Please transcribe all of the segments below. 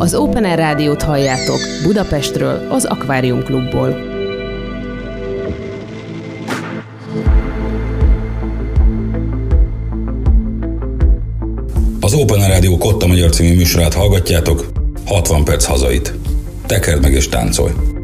Az Open Air Rádiót halljátok Budapestről, az Akvárium Klubból. Az Open Air Rádió Kotta Magyar című műsorát hallgatjátok, 60 perc hazait. Tekerd meg és táncolj!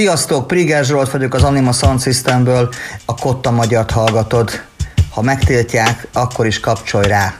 Sziasztok, Prigás Zsolt vagyok az Anima Sound Systemből, a Kotta Magyart hallgatod ha megtiltják, akkor is kapcsolj rá.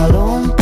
Az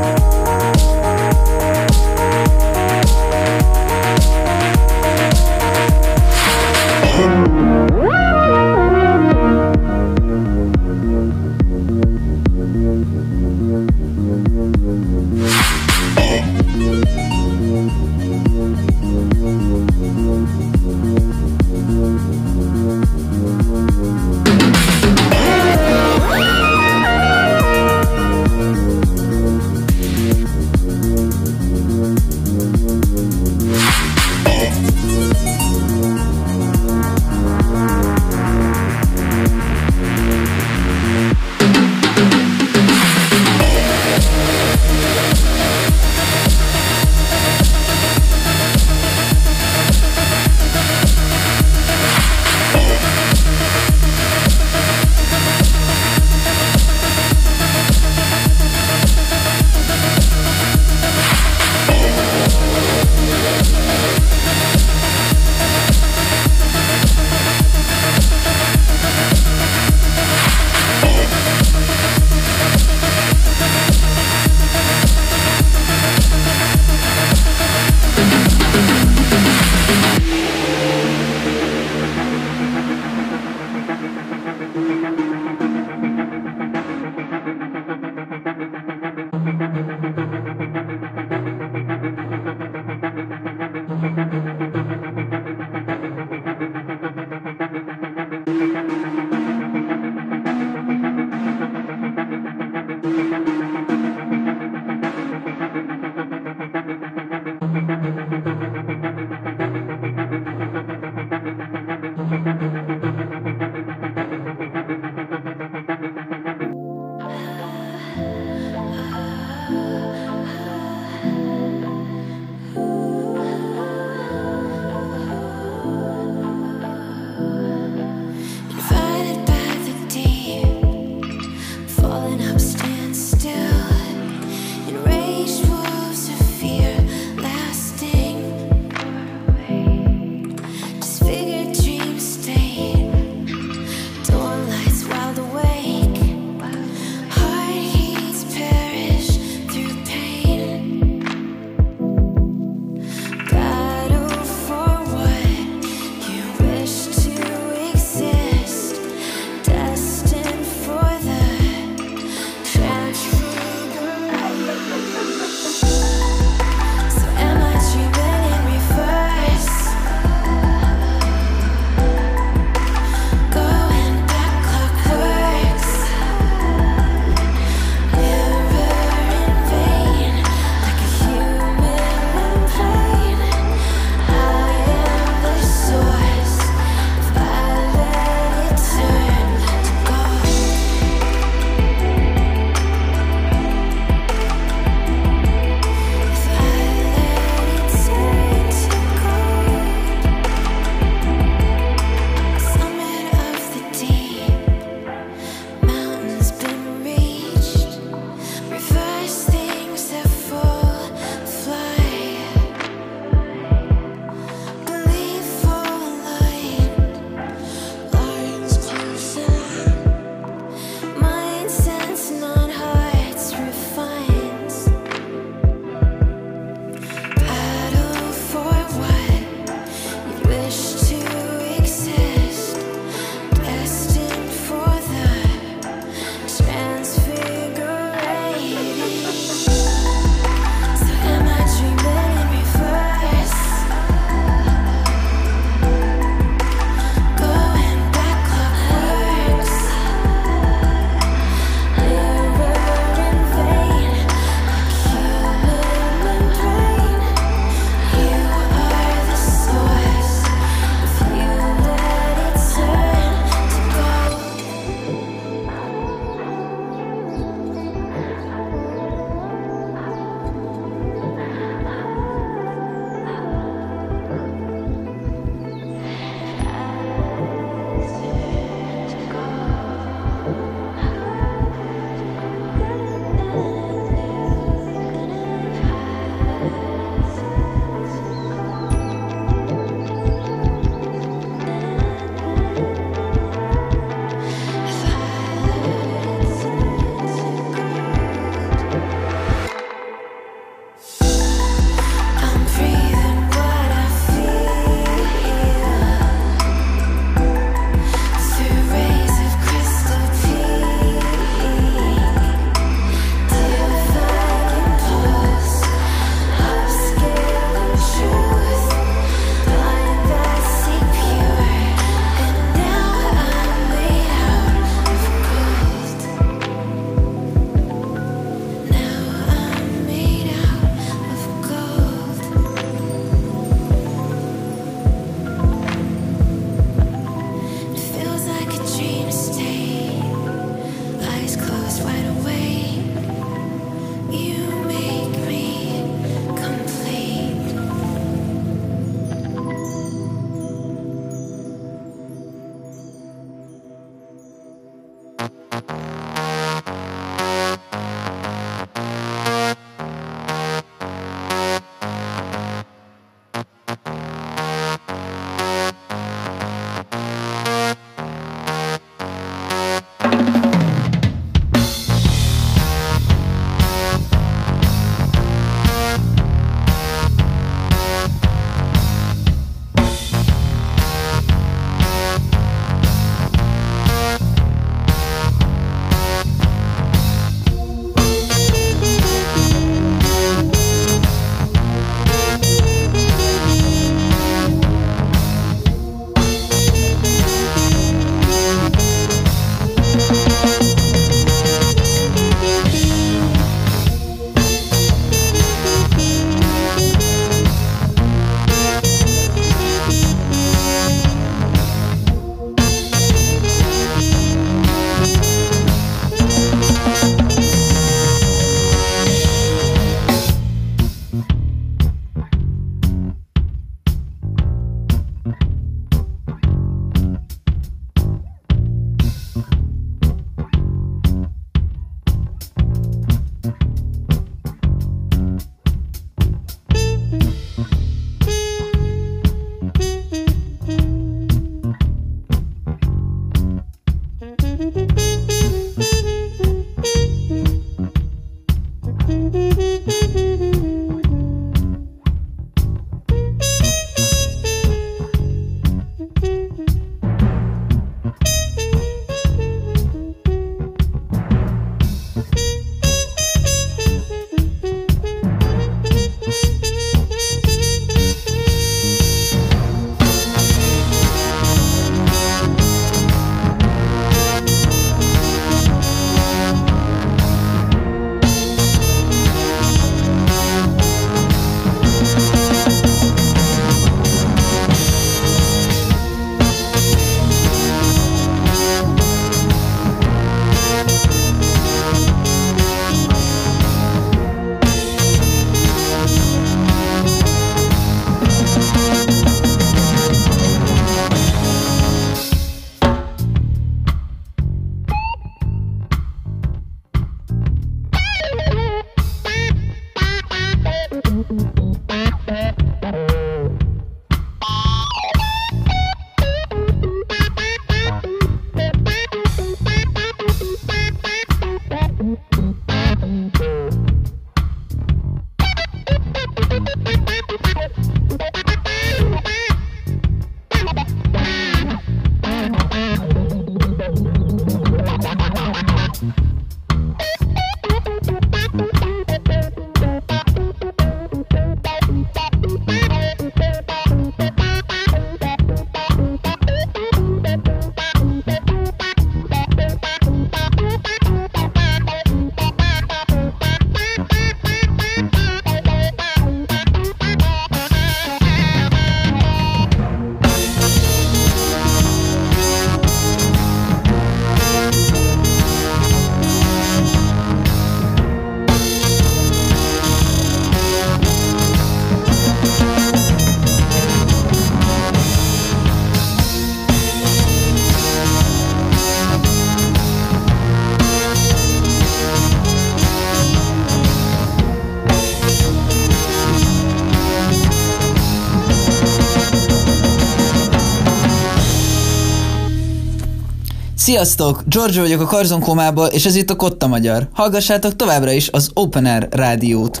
Sziasztok! George vagyok a Karzonkómából, és ez itt a Kotta Magyar. Hallgassátok továbbra is az Open Air rádiót.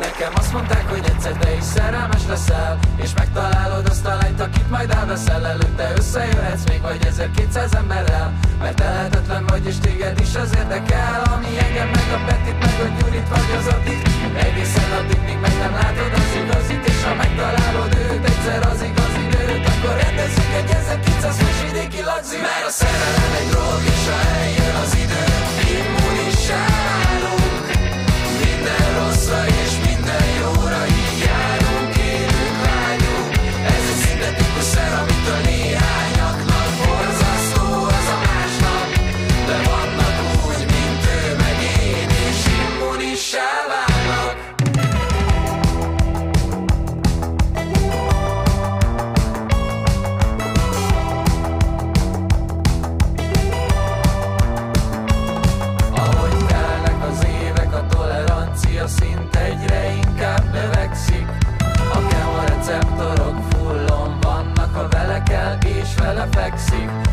Nekem azt mondták, hogy egyszer te is szerelmes leszel És megtalálod azt a lányt, akit majd elveszel Előtte összejöhetsz még vagy 1200 emberrel Mert tehetetlen vagy és téged is az érdekel Ami engem meg a Petit, meg a Gyurit vagy az Adit Egészen addig, míg meg nem látod az igazit És ha megtalálod őt egyszer az igazi nőt Akkor rendezzük egy 1900-as vidéki lagzi Mert a szerelem egy drog és ha eljön az idő Immunissá válunk minden rosszra és minden jóra receive.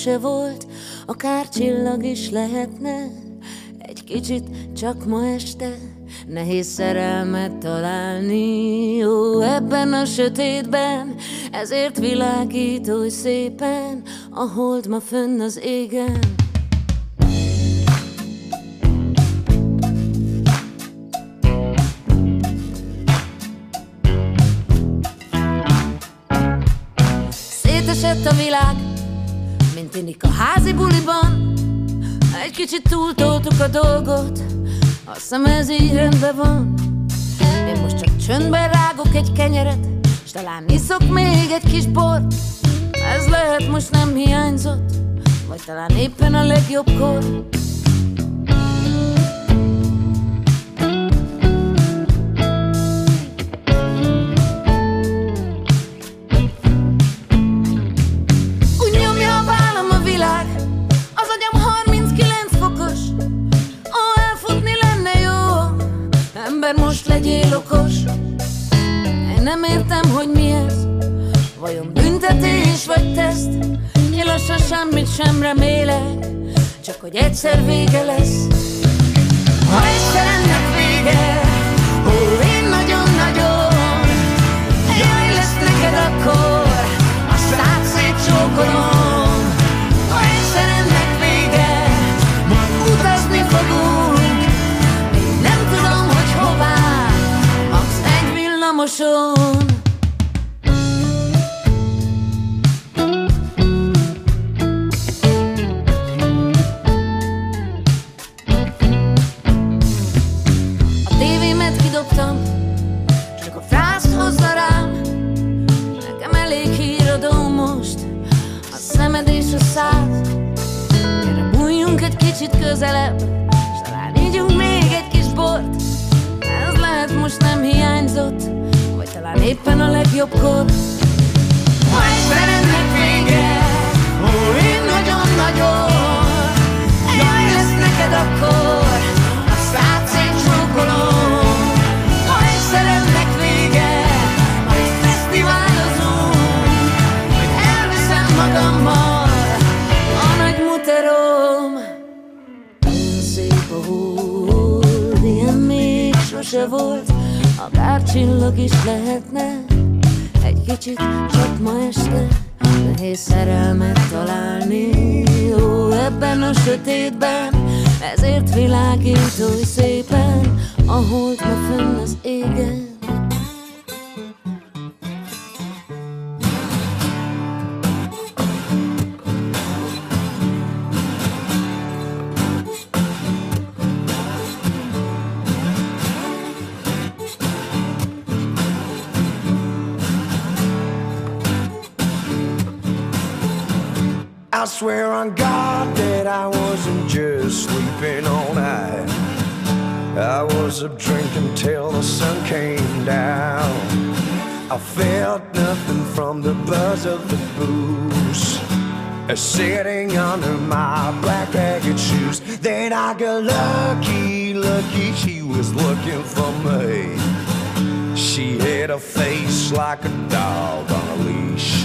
se volt, akár csillag is lehetne, egy kicsit csak ma este nehéz szerelmet találni. Ó, ebben a sötétben, ezért világít oly szépen, a hold ma fönn az égen. Szétesett a világ, innik a házi buliban. Egy kicsit túltoltuk a dolgot, azt hiszem ez így rendben van. Én most csak csöndben rágok egy kenyeret, s talán iszok még egy kis bort. Ez lehet most nem hiányzott, vagy talán éppen a legjobb kor okos. Én nem értem, hogy mi ez Vajon büntetés vagy teszt? Én lassan semmit sem remélek Csak hogy egyszer vége lesz. Ha egyszer ennek vége Ó, én nagyon-nagyon Jaj, lesz neked akkor. A szád egy she was looking for me. She had a face like a dog on a leash.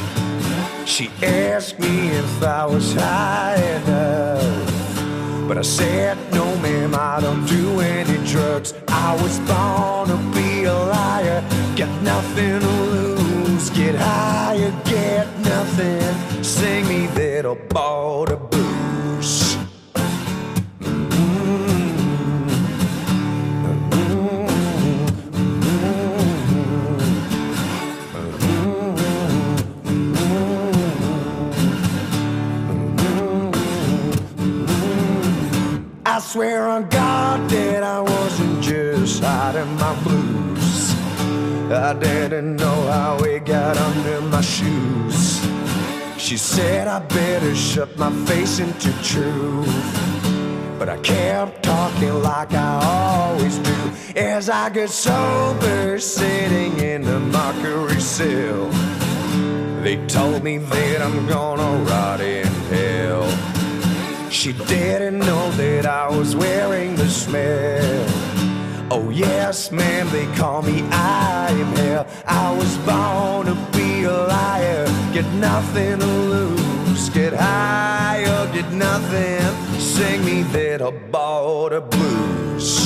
She asked me if I was high enough. But I said, no, ma'am, I don't do any drugs. I was born to be a liar. Got nothing to lose. Get higher, get nothing. Sing me that the blues. I swear on God that I wasn't just hiding my blues. I didn't know how it got under my shoes. She said I better shut my face into truth. But I kept talking like I always do. As I get sober, sitting in the mockery cell. They told me that I'm gonna rot in hell. She didn't know that I was wearing the smell. Oh, yes, ma'am, they call me I am hell. I was born to be a liar. Get nothing to lose. Get high higher, get nothing. Sing me that about the blues.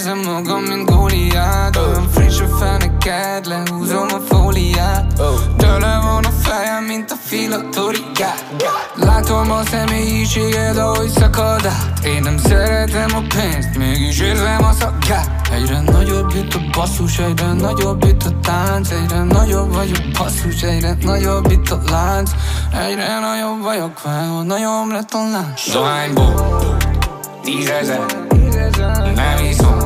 Érzem magam, mint Góliát Olyan friss a feneked, lehúzom a fóliát. Tele van a fejem, mint a filatorikát. Látom a személyiséged, ahogy szakad át. Én nem szeretem a pénzt, mégis érzem a szakát. Egyre nagyobb itt a basszus, egyre nagyobb itt a tánc. Egyre nagyobb vagyok basszus, egyre nagyobb itt a lánc. Egyre nagyobb vagyok, vágod, nagyobb lett a lánc Dohányból, tízezer, nem iszom,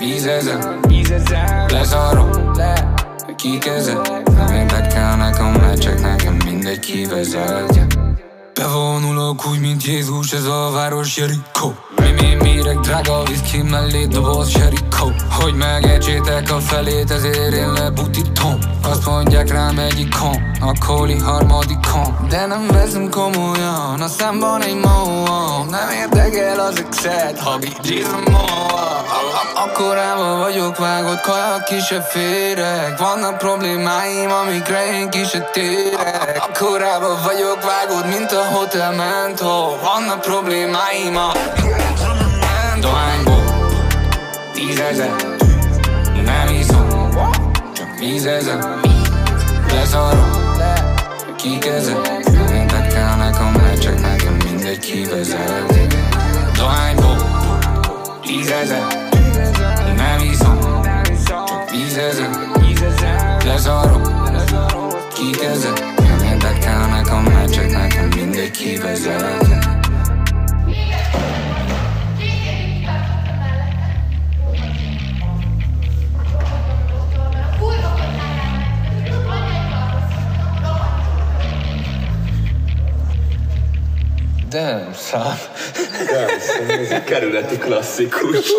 csak vízezer Lezarom, kikezet, nem érdekel nekem, mert csak nekem mindegy kivezet Bevonulok úgy, mint Jézus, ez a város Jerikó. Mi, mi, mírek, drága viszki mellé doboz Jerikó. Hogy megecsétek a felét, ezért én lebutítom. Azt mondják rám egy ikon, a kóli harmadikon De nem veszem komolyan, a számban egy móam Nem érdekel az exet, ha bígyizom Akkorában vagyok vágott, kaja ki se férek. Vannak problémáim, amikre én ki se térek. Akkorában vagyok vágott, mint a hotel mentó Vannak problémáim a Dohányból. Tízezer Nem iszom Csak vízezer. Lezarom Kikezet Nem érdekel nekem, csak nekem mindegy kivezet Dohányból Tízezer Nem iszom Csak vízezer. Lezarom Kikezet Nem érdekel nekem, csak nekem kivezet nem szám. Ez egy kerületi klasszikus.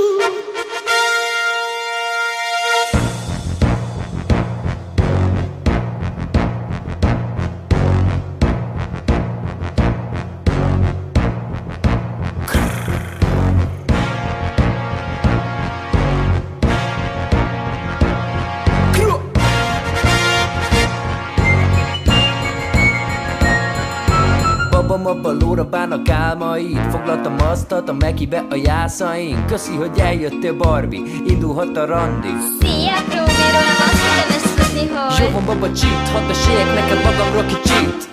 Álmaid Foglaltam asztalt a mekibe a jászaink. Köszi, hogy eljöttél Barbie. Indulhat a randi Szia, próbálom azt tudom tudni, hogy Jó van baba cheat, hadd meséljek neked magamról kicsit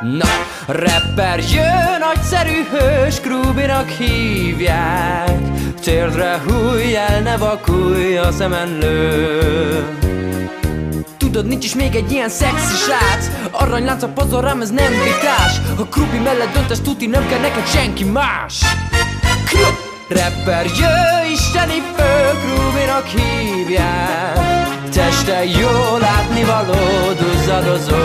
Na, rapper jön, nagyszerű hős, Krubinak hívják. Térdre hújj el, ne vakulj, a szemen lő Tudod, nincs is még egy ilyen szexi srác. Aranylánc a pazarám, ez nem vitás. Ha Krubi mellett döntesz, tuti nem kell neked senki más. Krup! Rapper, jö, isteni fő, Krubinak hívják. Teste jó látni való, duzzadozó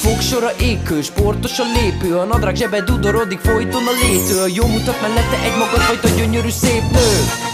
Fogsora ékő, sportos a lépő A nadrág zsebe dudorodik, folyton a létő. A jó mutat mellette egy magadfajta gyönyörű szép nő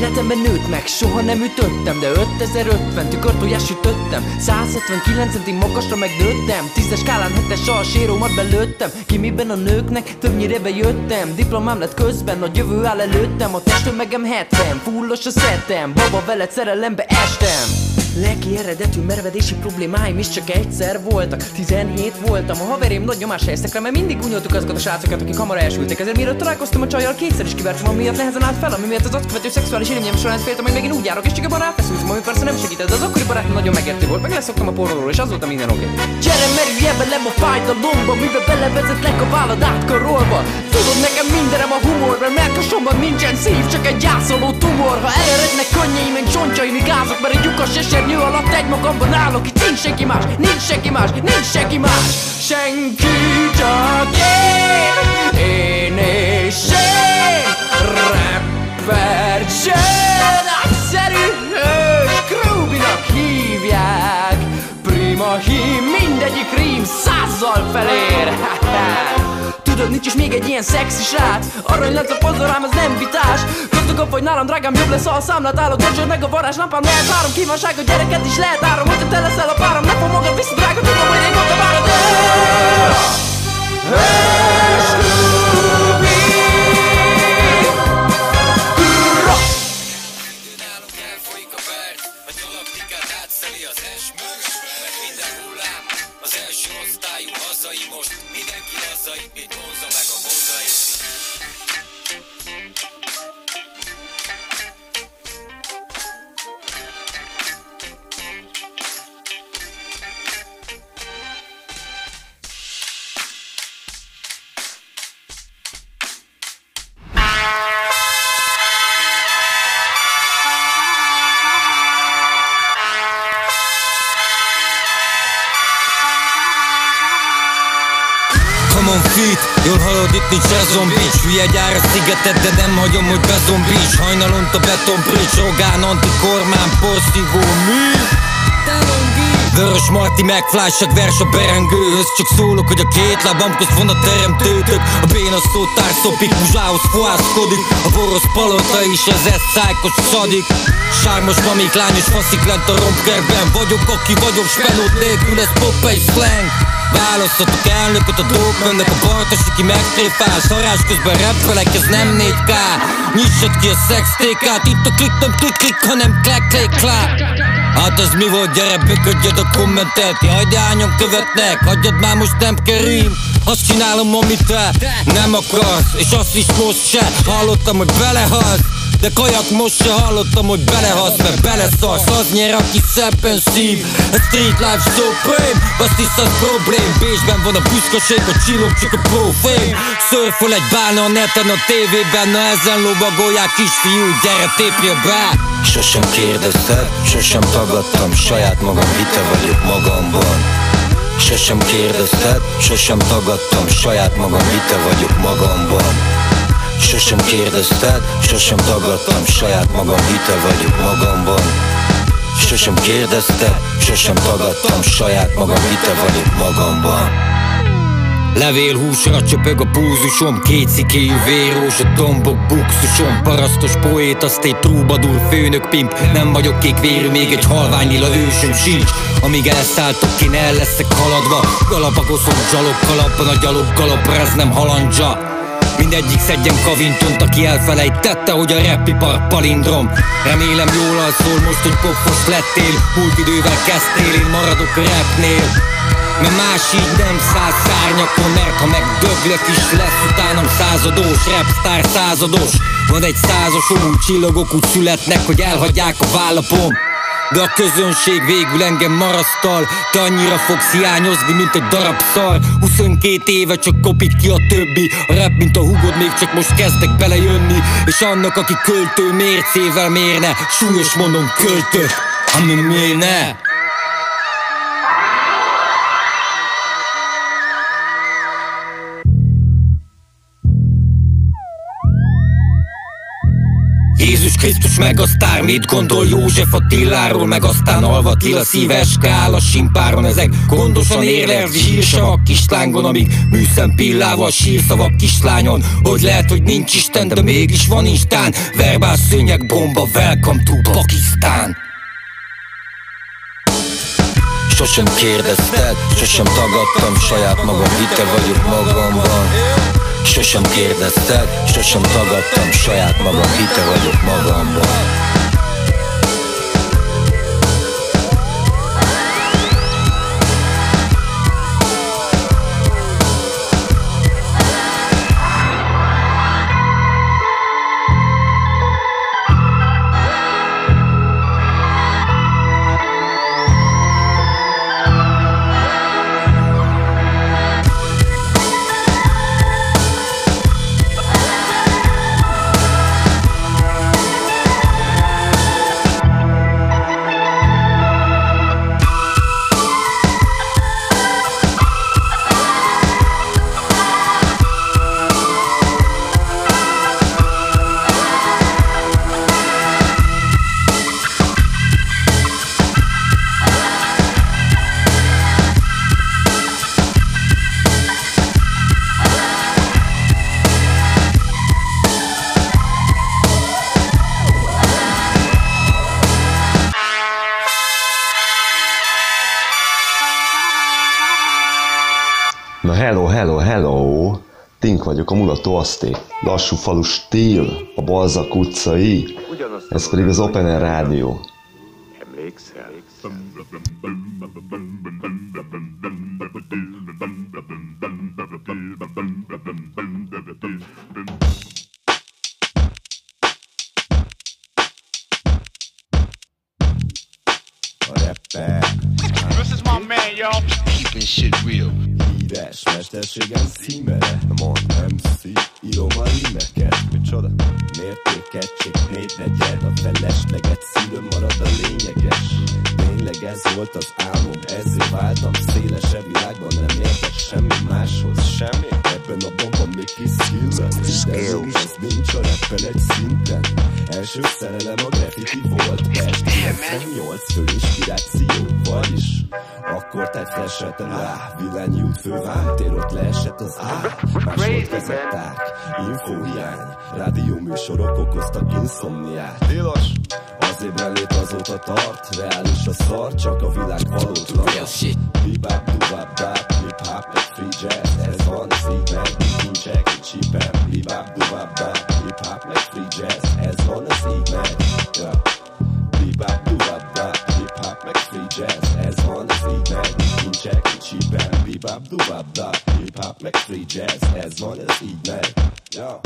Életemben nőtt meg, soha nem ütöttem De 5050 tükörtojás sütöttem. 179 centi magasra megnőttem Tízes skálán hetes a sérómat belőttem. Ki miben a nőknek, többnyire bejöttem Diplomám lett közben, a jövő áll előttem. A testtömegem 70, fullos a szettem Baba veled szerelembe estem Lelki eredetű mervedési problémáim is csak egyszer voltak 17 voltam, a haverém nagy nyomás helyeztek mert mindig unyoltuk azokat a srácokat, akik hamar elsültek Ezért mielőtt találkoztam a csajjal, kétszer is kivertem, ami miatt nehezen állt fel, ami miatt az azt követő szexuális élményem során féltem, hogy megint úgy járok, és csak ráfeszültem, ami persze nem segített, az akkori barátom nagyon megértő volt, meg leszoktam a porról, és azóta minden oké. Okay. Gyere, merülj ebbe nem a fájdalomba, mivel belevezetlek a vállad átkarolva. Tudod, nekem mindenem a humor, mert melkasomban nincsen szív, csak egy gyászoló tumor. Ha elerednek könnyeim, meg csontjaim, gázok, mert egy lyukas esernyő alatt egy magamban állok, itt nincs senki más, nincs senki más, nincs senki más. Senki csak én, én és én, rapper Jön, egyszerű hős, Krubinak hívják. Prima hím, mindegyik rím százzal felér. Tudod, nincs is még egy ilyen szexi srác. Arany lett a pozorám, az nem vitás. Gazdagabb vagy nálam, drágám, jobb lesz, ha a számlát állok Dörzsöd meg a varázs, lampám lehet három Kívánság, a gyereket is lehet áram Hogyha te leszel a párom, ne fog magad vissza, drága Tudom, hogy én várod Hős bitch Hülye gyár a szigetet, de nem hagyom, hogy bezombíts. Hajnalont a beton bridge, Rogán, antikormán, porszívó mi? Vörös Marti megflássak vers a berengőhöz. Csak szólok, hogy a két lábam közt van a teremtőtök. A béna szótár szopik, muzsához fohászkodik. A borosz palota is az ez szájkos szadik. Sármos mamik, lányos faszik lent a rompkerben Vagyok, aki vagyok, spenót nélkül, ez pop egy slang Választhatok elnököt a mennek a bartos, aki megtréfál. Szarás közben repfelek, ez nem 4K Nyissad ki a szextékát, itt a klik nem klik klik, hanem klek klik klák. Hát ez mi volt, gyere böködjed a kommentet. Jaj, de hányan követnek, hagyjad már most nem kerül Azt csinálom, amit te nem akarsz És azt is most se, hallottam, hogy belehalsz de kajak most se hallottam, hogy belehasz, mert beleszarsz. Az nyer, aki szebben szív. A street life supreme. Azt hisz az problém. Bécsben van a büszkeség, a csillog csak a profém. Szörföl egy bálna a neten, a tévében Na ezen lovagolják kisfiú, gyere tépje be! Sosem kérdezted, sosem tagadtam Saját magam hite vagyok magamban. Sosem kérdezted, sosem tagadtam Saját magam hite vagyok magamban Sosem kérdezted, sosem tagadtam Saját magam hite vagyok magamban. Sosem kérdezted, sosem tagadtam Saját magam hite vagyok magamban. Levél húsra csöpög a púzusom Két szikéjű vérós a tombok buxusom. Parasztos poét, azt egy trúbadur főnök pimp. Nem vagyok kék vérű, még egy halvány lila ősöm sincs. Amíg elszálltok, én el leszek haladva. Galapagoszom zsalog kalapban, a gyalog kalapra ez nem halandzsa Mindegyik szedjen kavintont, aki elfelejtette, hogy a repipar palindrom. Remélem jól alszol most, hogy popos lettél. Múlt idővel kezdtél, én maradok a rapnél mert más így nem száz szárnyakon Mert ha megdöglök is lesz utánam századós Rapstar százados. Van egy százas, úgy csillagok úgy születnek, hogy elhagyják a vállapom de a közönség végül engem marasztal Te annyira fogsz hiányozni, mint egy darab szar. 22 éve csak kopik ki a többi. A rap, mint a hugod, még csak most kezdek belejönni. És annak, aki költő mércével mérne Súlyos mondom költő, ami mérne Jézus Krisztus meg a sztár. Mit gondol József Attiláról Meg aztán alva Attila szíves áll a simpáron Ezek? Gondosan érlelt zsírsavak kislángon Amíg műszempillával sírszavak kislányon. Hogy lehet, hogy nincs Isten, de mégis van Isten. Verbál szőnyeg bomba, welcome to Pakisztán. Sosem kérdezted, sosem tagadtam Saját magam hite vagyok magamban Sosem kérdezted, sosem tagadtam Saját magam hite vagyok magamban Tink vagyok a mulató aszté. Lassú falu stíl, a Balzak utcai. Ez pedig az Open Air Rádió. Emlékszel? This is my man, y'all. Keeping shit real. Írás mesterségem címere Mond MC, negyed A felesleget szülő marad a lényeges. Tényleg ez volt az álmom Ezért váltam szélesebb világban Nem értek semmi máshoz Semmi? Ebben a bomban még kis skillben De mégis ez nincs a rappen egy szinten. Első szerelem a graffiti volt Pest 98 fő inspiráció Vagyis flashetem rá Villányút főváltér ott leesett az á Máshogy vezetták Info hiány Rádió műsorok okoztak insomniát Tilos Az ébrenlét azóta tart Reális a szar, csak a világ valótlan Bebop, dubap, bap, hip-hop, meg free jazz Ez van, ez így meg, kincsek, csípem Bebop, dubap, bap, hip-hop, meg free jazz Bebop, dubap, bap, hip-hop, meg free jazz Ez van, ez így meg, yeah.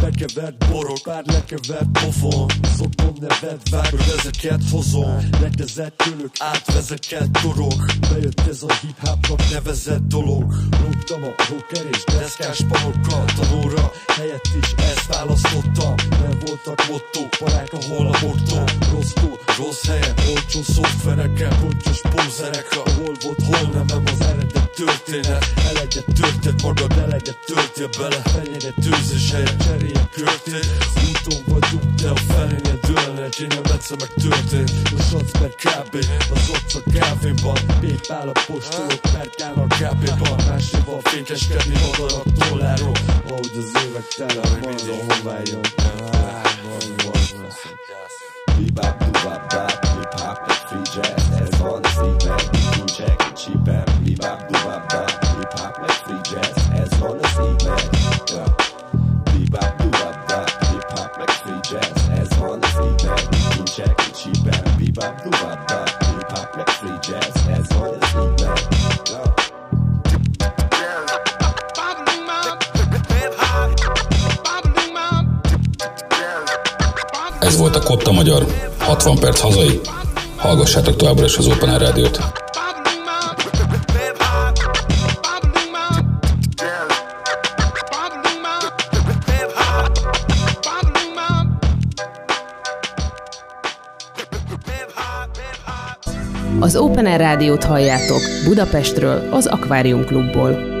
Lekevert borok, pár lekevert pofon Szoktam neved vág, hogy ezeket hozom. Letezett tőlük, átvezeket torok. Bejött ez a hip-hopnak nevezett dolog. Rúgtam a rocker és deszkás panokkal Tanóra helyett is ezt választottam Nem voltak mottók, parák ahol a bortom Rossz rossz helyen, olcsó szoftverekkel Pontyos pózerekkel, hol volt, hol nem, nem az eredet történet. Eleget történt magad, eleget töltje bele. Fenyegetőzés helyett cserélje körtét. Úton vagyunk, de a felénél dőlne Egy én egyszer meg történt. A sac meg kb. Az ott a kávéban. Pépál a postolok, perkál a kávéban Máséval fékeskedni madarak tolláról. Ahogy az évek tele, marad a homályom. Bebop, dubap, bap, kincsek, csípem Bebop, dubap, bap, hip-hop, meg free jazz Ez van, ez így meg, yeah. Bebop, dubap, bap, hip-hop, meg free jazz Ez van, ez így meg, kincsek, csípem Bebop, dubap, bap, hip-hop, meg free jazz van, ez így meg, yeah. Ez volt a Kotta Magyar, 60 perc hazai. Hallgassátok továbbra is az Open Air Rádiót. Az Open Air Rádiót halljátok Budapestről, az Akvárium Klubból.